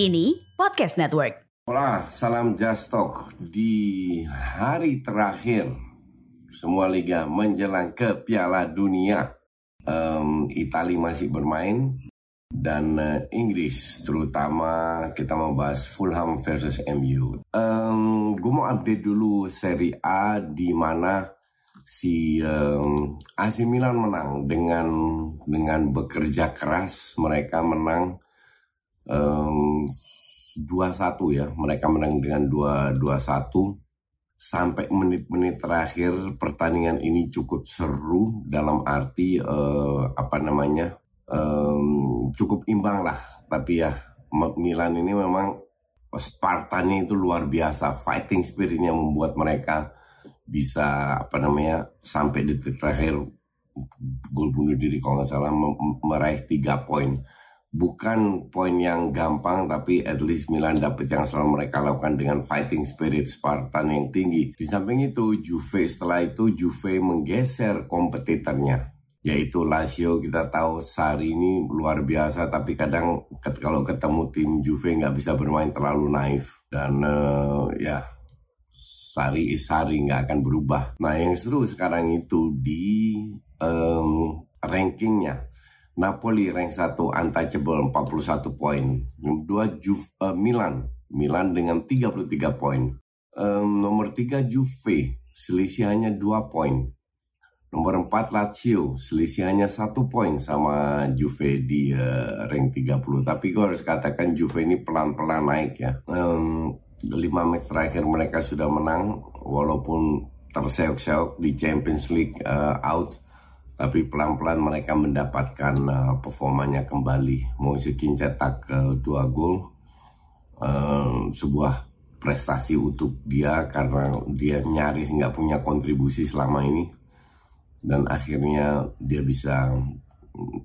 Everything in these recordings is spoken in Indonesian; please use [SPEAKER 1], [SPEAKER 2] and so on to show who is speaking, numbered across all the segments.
[SPEAKER 1] Kini Podcast Network.
[SPEAKER 2] Hola, salam Just. Di hari terakhir semua liga menjelang ke Piala Dunia, um, Italia masih bermain dan uh, Inggris terutama kita mau bahas Fulham versus MU. Um, gue mau update dulu Serie A di mana si um, AC Milan menang dengan dengan bekerja keras mereka menang um, 2-1 ya. Mereka menang dengan 2-1 sampai menit-menit terakhir pertandingan ini cukup seru dalam arti uh, apa namanya um, cukup imbang lah. Tapi ya Milan ini memang Spartannya itu luar biasa. Fighting spiritnya membuat mereka bisa apa namanya sampai di terakhir gol bunuh diri kalau nggak salah meraih tiga poin bukan poin yang gampang tapi at least Milan dapat yang selalu mereka lakukan dengan fighting spirit Spartan yang tinggi. Di samping itu Juve setelah itu Juve menggeser kompetitornya yaitu Lazio kita tahu Sari ini luar biasa tapi kadang kalau ketemu tim Juve nggak bisa bermain terlalu naif dan uh, ya Sari Sari nggak akan berubah. Nah yang seru sekarang itu di um, rankingnya Napoli rank 1 untouchable 41 poin. Nomor 2 Juve, uh, Milan. Milan dengan 33 poin. Um, nomor 3 Juve, selisih hanya 2 poin. Nomor 4 Lazio, selisih hanya 1 poin sama Juve di uh, rank 30. Tapi gue harus katakan Juve ini pelan-pelan naik ya. Um, 5 match terakhir mereka sudah menang walaupun terseok-seok di Champions League uh, out tapi pelan-pelan mereka mendapatkan uh, performanya kembali. Moisikin cetak uh, dua gol, uh, sebuah prestasi untuk dia karena dia nyaris nggak punya kontribusi selama ini. Dan akhirnya dia bisa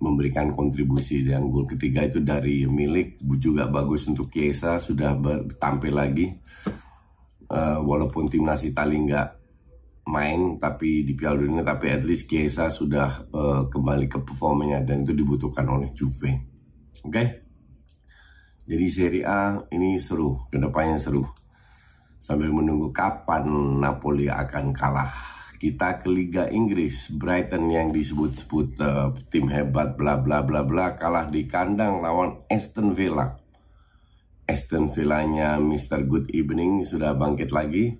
[SPEAKER 2] memberikan kontribusi dan gol ketiga itu dari milik. Juga bagus untuk Chiesa sudah tampil lagi. Uh, walaupun timnas Italia nggak main tapi di Piala Dunia tapi at least Chiesa sudah uh, kembali ke performanya dan itu dibutuhkan oleh Juve. Oke. Okay? Jadi Serie A ini seru, ke depannya seru. Sambil menunggu kapan Napoli akan kalah. Kita ke Liga Inggris, Brighton yang disebut-sebut uh, tim hebat bla bla bla bla kalah di kandang lawan Aston Villa. Aston Villanya Mr. Good Evening sudah bangkit lagi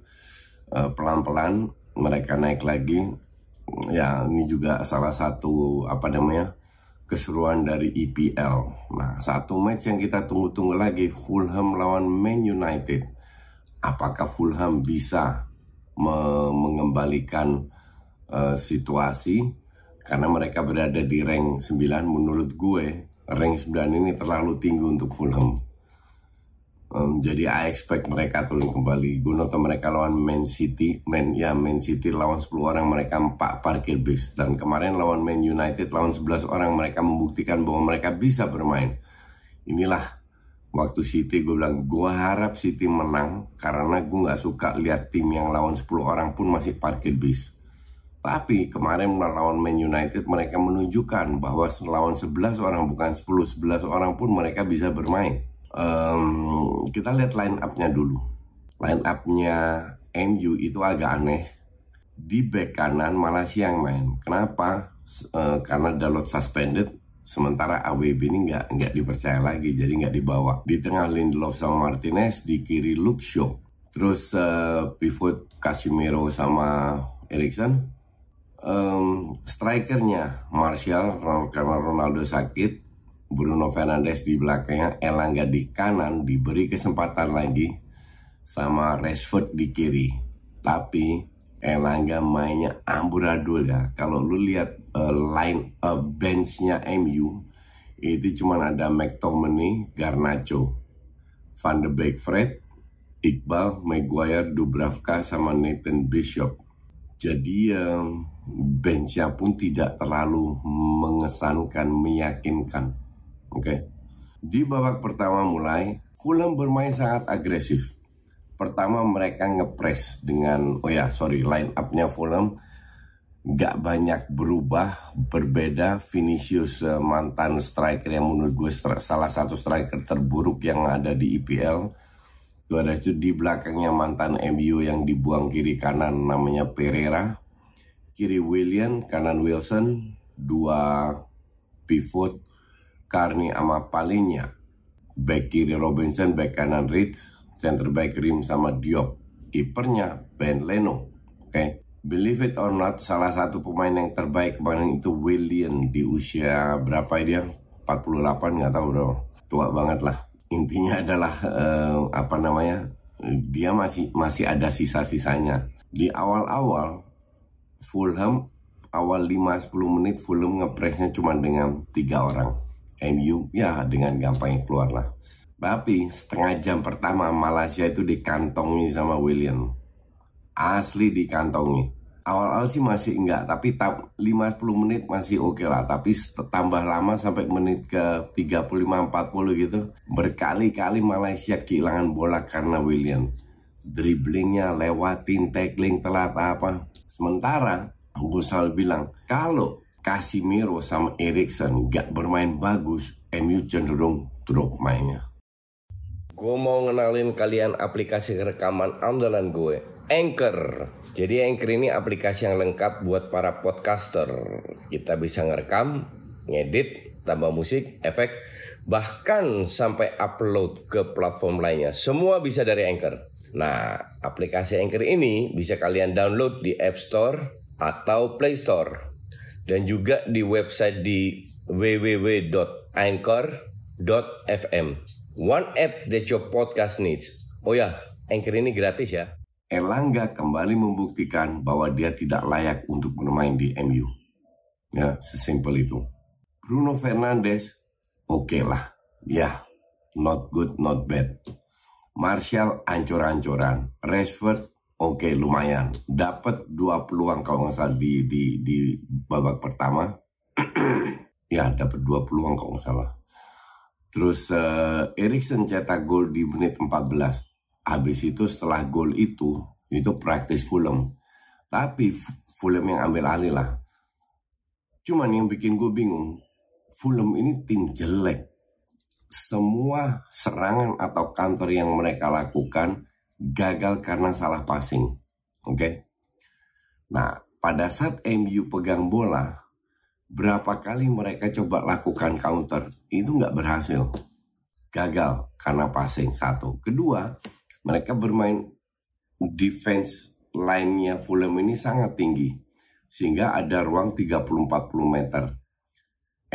[SPEAKER 2] uh, pelan-pelan mereka naik lagi ya ini juga salah satu apa namanya keseruan dari EPL. Nah, satu match yang kita tunggu-tunggu lagi Fulham lawan Man United. Apakah Fulham bisa me mengembalikan uh, situasi karena mereka berada di rank 9 menurut gue rank 9 ini terlalu tinggi untuk Fulham. Um, jadi I expect mereka turun kembali. Gue nonton mereka lawan Man City, Man ya Man City lawan 10 orang mereka 4 parkir bis dan kemarin lawan Man United lawan 11 orang mereka membuktikan bahwa mereka bisa bermain. Inilah waktu City gue bilang gue harap City menang karena gue nggak suka lihat tim yang lawan 10 orang pun masih parkir bis. Tapi kemarin melawan Man United mereka menunjukkan bahwa lawan 11 orang bukan 10, 11 orang pun mereka bisa bermain um, kita lihat line up-nya dulu. Line up-nya MU itu agak aneh. Di back kanan malah siang main. Kenapa? Uh, karena Dalot suspended. Sementara AWB ini nggak nggak dipercaya lagi, jadi nggak dibawa. Di tengah Lindelof sama Martinez, di kiri Luke Shaw. Terus uh, pivot Casemiro sama Erikson. Um, strikernya Martial karena Ronaldo sakit. Bruno Fernandes di belakangnya, Elangga di kanan diberi kesempatan lagi sama Rashford di kiri. Tapi Elangga mainnya amburadul ya. Kalau lu lihat uh, line uh, benchnya MU itu cuma ada McTominay, Garnacho, Van de Beek, Fred, Iqbal, Maguire, Dubravka sama Nathan Bishop. Jadi um, benchnya pun tidak terlalu mengesankan, meyakinkan. Oke. Okay? Di babak pertama mulai, Fulham bermain sangat agresif. Pertama mereka ngepres dengan oh ya sorry line upnya Fulham. Nggak banyak berubah berbeda. Vinicius uh, mantan striker yang menurut gue salah satu striker terburuk yang ada di IPL itu ada itu di belakangnya mantan MU yang dibuang kiri kanan namanya Pereira. Kiri William kanan Wilson. Dua pivot Carney sama Palinya back kiri Robinson back kanan Reed center back Rim sama Diop. Kipernya Ben Leno. Oke. Okay? Believe it or not, salah satu pemain yang terbaik kemarin itu William di usia berapa dia? 48 nggak tahu dong. Tua banget lah. Intinya adalah uh, apa namanya? Dia masih masih ada sisa-sisanya. Di awal-awal Fulham awal 5-10 menit Fulham ngepresnya cuma dengan tiga orang. MU ya dengan gampang keluar lah. Tapi setengah jam pertama Malaysia itu dikantongi sama William. Asli dikantongi. Awal-awal sih masih enggak, tapi 5-10 menit masih oke okay lah. Tapi tambah lama sampai menit ke 35-40 gitu. Berkali-kali Malaysia kehilangan bola karena William. Dribblingnya lewatin, tackling, telat apa. Sementara, selalu bilang, kalau Casimiro sama Erikson gak bermain bagus, MU cenderung drop mainnya. Gue mau ngenalin kalian aplikasi rekaman andalan gue, Anchor. Jadi Anchor ini aplikasi yang lengkap buat para podcaster. Kita bisa ngerekam, ngedit, tambah musik, efek, bahkan sampai upload ke platform lainnya. Semua bisa dari Anchor. Nah, aplikasi Anchor ini bisa kalian download di App Store atau Play Store. Dan juga di website di www.anchor.fm. One app that your podcast needs. Oh ya, Anchor ini gratis ya. Elangga kembali membuktikan bahwa dia tidak layak untuk bermain di MU. Ya, sesimpel itu. Bruno Fernandes, oke okay lah. Ya, not good, not bad. Martial ancur-ancuran. Rashford, oke okay, lumayan. Dapat dua peluang kalau nggak salah di, di, di babak pertama. ya, dapat dua peluang kalau nggak salah. Terus uh, Erikson cetak gol di menit 14. Habis itu setelah gol itu, itu praktis Fulham. Tapi Fulham yang ambil alih lah. Cuman yang bikin gue bingung, Fulham ini tim jelek. Semua serangan atau counter yang mereka lakukan gagal karena salah passing. Oke. Okay? Nah, pada saat MU pegang bola, berapa kali mereka coba lakukan counter itu nggak berhasil gagal karena passing satu kedua mereka bermain defense line-nya Fulham ini sangat tinggi sehingga ada ruang 30-40 meter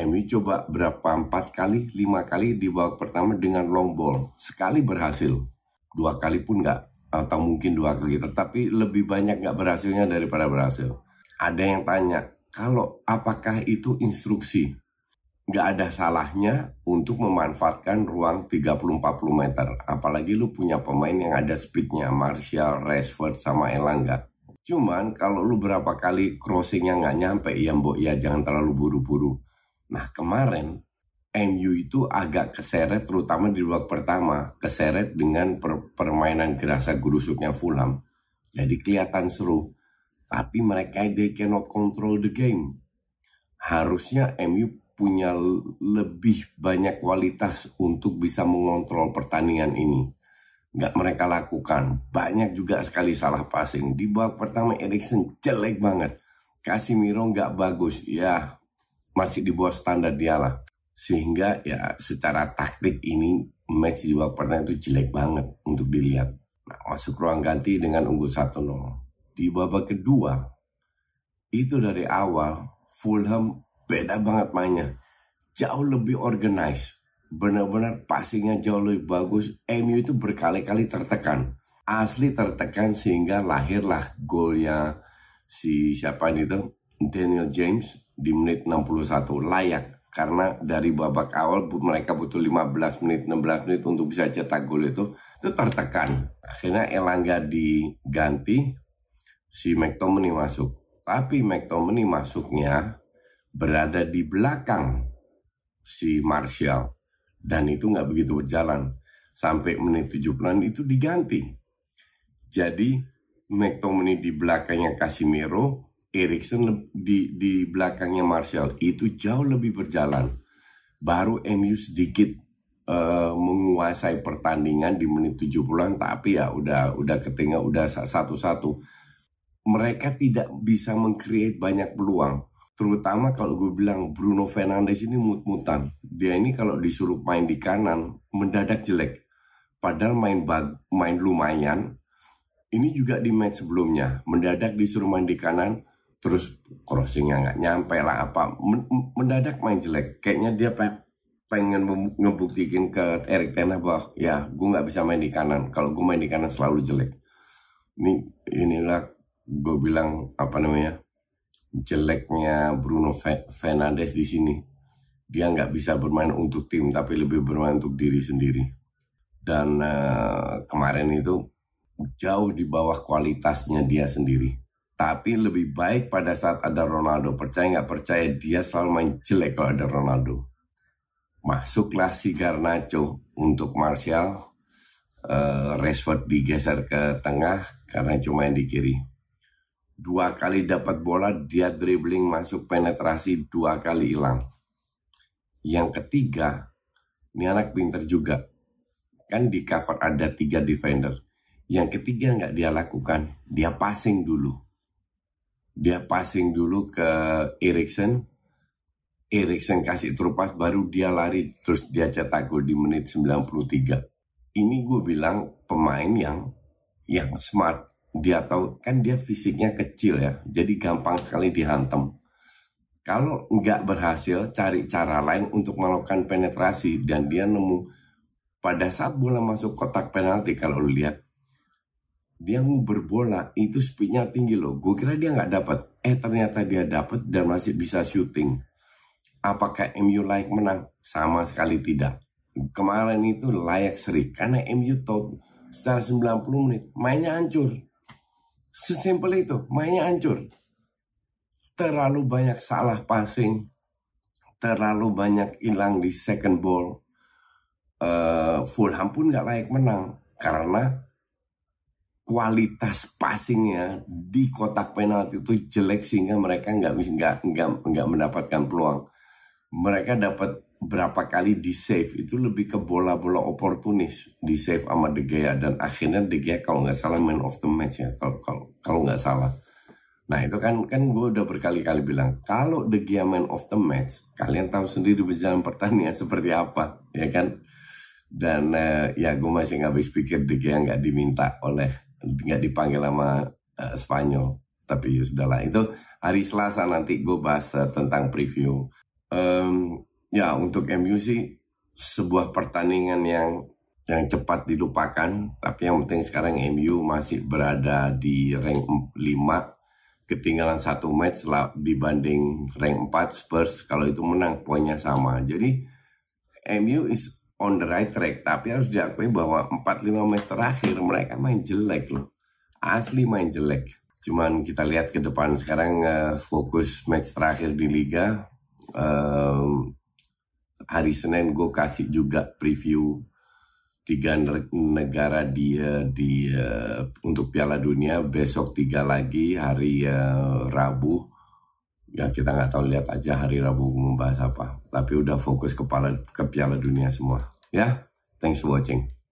[SPEAKER 2] MU coba berapa empat kali lima kali di babak pertama dengan long ball sekali berhasil dua kali pun nggak atau mungkin dua kali tetapi lebih banyak nggak berhasilnya daripada berhasil. Ada yang tanya kalau apakah itu instruksi? Nggak ada salahnya untuk memanfaatkan ruang 30-40 meter. Apalagi lu punya pemain yang ada speednya Martial, Rashford sama Elangga cuman kalau lu berapa kali crossingnya nggak nyampe ya mbok ya jangan terlalu buru-buru. Nah kemarin MU itu agak keseret terutama di babak pertama keseret dengan per permainan gerasa gerusuknya Fulham jadi kelihatan seru tapi mereka they cannot control the game. Harusnya MU punya lebih banyak kualitas untuk bisa mengontrol pertandingan ini. Nggak mereka lakukan. Banyak juga sekali salah passing. Di babak pertama Erikson jelek banget. Casemiro nggak bagus. Ya, masih di bawah standar dia lah. Sehingga ya secara taktik ini match di babak itu jelek banget untuk dilihat. Nah, masuk ruang ganti dengan unggul 1-0. Di babak kedua, itu dari awal Fulham beda banget mainnya. Jauh lebih organized. Benar-benar passingnya jauh lebih bagus. MU itu berkali-kali tertekan. Asli tertekan sehingga lahirlah golnya si siapa itu Daniel James di menit 61 layak karena dari babak awal mereka butuh 15 menit 16 menit untuk bisa cetak gol itu itu tertekan. Akhirnya Elangga diganti si McTominay masuk. Tapi McTominay masuknya berada di belakang si Martial. Dan itu nggak begitu berjalan. Sampai menit 70 itu diganti. Jadi McTominay di belakangnya Casimiro Erikson di di belakangnya Martial itu jauh lebih berjalan. Baru MU sedikit uh, menguasai pertandingan di menit 70-an tapi ya udah udah ketinggal udah satu-satu. Mereka tidak bisa mengcreate banyak peluang. Terutama kalau gue bilang Bruno Fernandes ini mut-mutan. Dia ini kalau disuruh main di kanan mendadak jelek. Padahal main bag, main lumayan. Ini juga di match sebelumnya. Mendadak disuruh main di kanan terus crossingnya nggak nyampe lah apa mendadak main jelek. Kayaknya dia pengen ngebuktikan ke Erik Ten bahwa ya gue nggak bisa main di kanan. Kalau gue main di kanan selalu jelek. Ini inilah gue bilang apa namanya jeleknya Bruno Fernandes di sini. Dia nggak bisa bermain untuk tim tapi lebih bermain untuk diri sendiri. Dan uh, kemarin itu jauh di bawah kualitasnya dia sendiri tapi lebih baik pada saat ada Ronaldo. Percaya nggak percaya dia selalu main jelek kalau ada Ronaldo. Masuklah si Garnacho untuk Martial. Uh, Rashford digeser ke tengah karena cuma yang di kiri. Dua kali dapat bola, dia dribbling masuk penetrasi dua kali hilang. Yang ketiga, ini anak pinter juga. Kan di cover ada tiga defender. Yang ketiga nggak dia lakukan, dia passing dulu dia passing dulu ke Erikson Erikson kasih terupas baru dia lari terus dia cetak gol di menit 93 ini gue bilang pemain yang yang smart. Dia tahu kan dia fisiknya kecil ya jadi gampang sekali dihantam. Kalau nggak berhasil cari cara lain untuk melakukan penetrasi dan dia nemu pada saat bola masuk kotak penalti kalau lihat dia mau berbola itu speednya tinggi loh. Gue kira dia nggak dapat, eh ternyata dia dapat dan masih bisa syuting. Apakah MU layak menang? Sama sekali tidak. Kemarin itu layak seri karena MU tahu setelah 90 menit mainnya hancur. Sesimpel itu, mainnya hancur. Terlalu banyak salah passing, terlalu banyak hilang di second ball. Uh, Fulham pun nggak layak menang karena kualitas passingnya di kotak penalti itu jelek sehingga mereka nggak nggak nggak nggak mendapatkan peluang. Mereka dapat berapa kali di save itu lebih ke bola-bola oportunis di save sama De Gea dan akhirnya De Gea kalau nggak salah man of the match ya kalau kalau kalau nggak salah. Nah itu kan kan gue udah berkali-kali bilang kalau De Gea man of the match kalian tahu sendiri berjalan pertandingan seperti apa ya kan dan uh, ya gue masih nggak habis pikir De Gea nggak diminta oleh nggak dipanggil sama uh, Spanyol tapi ya sudahlah. Itu hari Selasa nanti gue bahas uh, tentang preview. Um, ya untuk MU sih sebuah pertandingan yang yang cepat dilupakan tapi yang penting sekarang MU masih berada di rank 5 ketinggalan satu match lah dibanding rank 4 Spurs kalau itu menang poinnya sama. Jadi MU is on the right track tapi harus diakui bahwa 4-5 match terakhir mereka main jelek loh. Asli main jelek. Cuman kita lihat ke depan sekarang uh, fokus match terakhir di liga. Um, hari Senin gue kasih juga preview tiga negara di di uh, untuk Piala Dunia. Besok tiga lagi hari uh, Rabu ya kita nggak tahu lihat aja hari Rabu membahas apa. Tapi udah fokus kepala ke Piala Dunia semua. Ya thanks for watching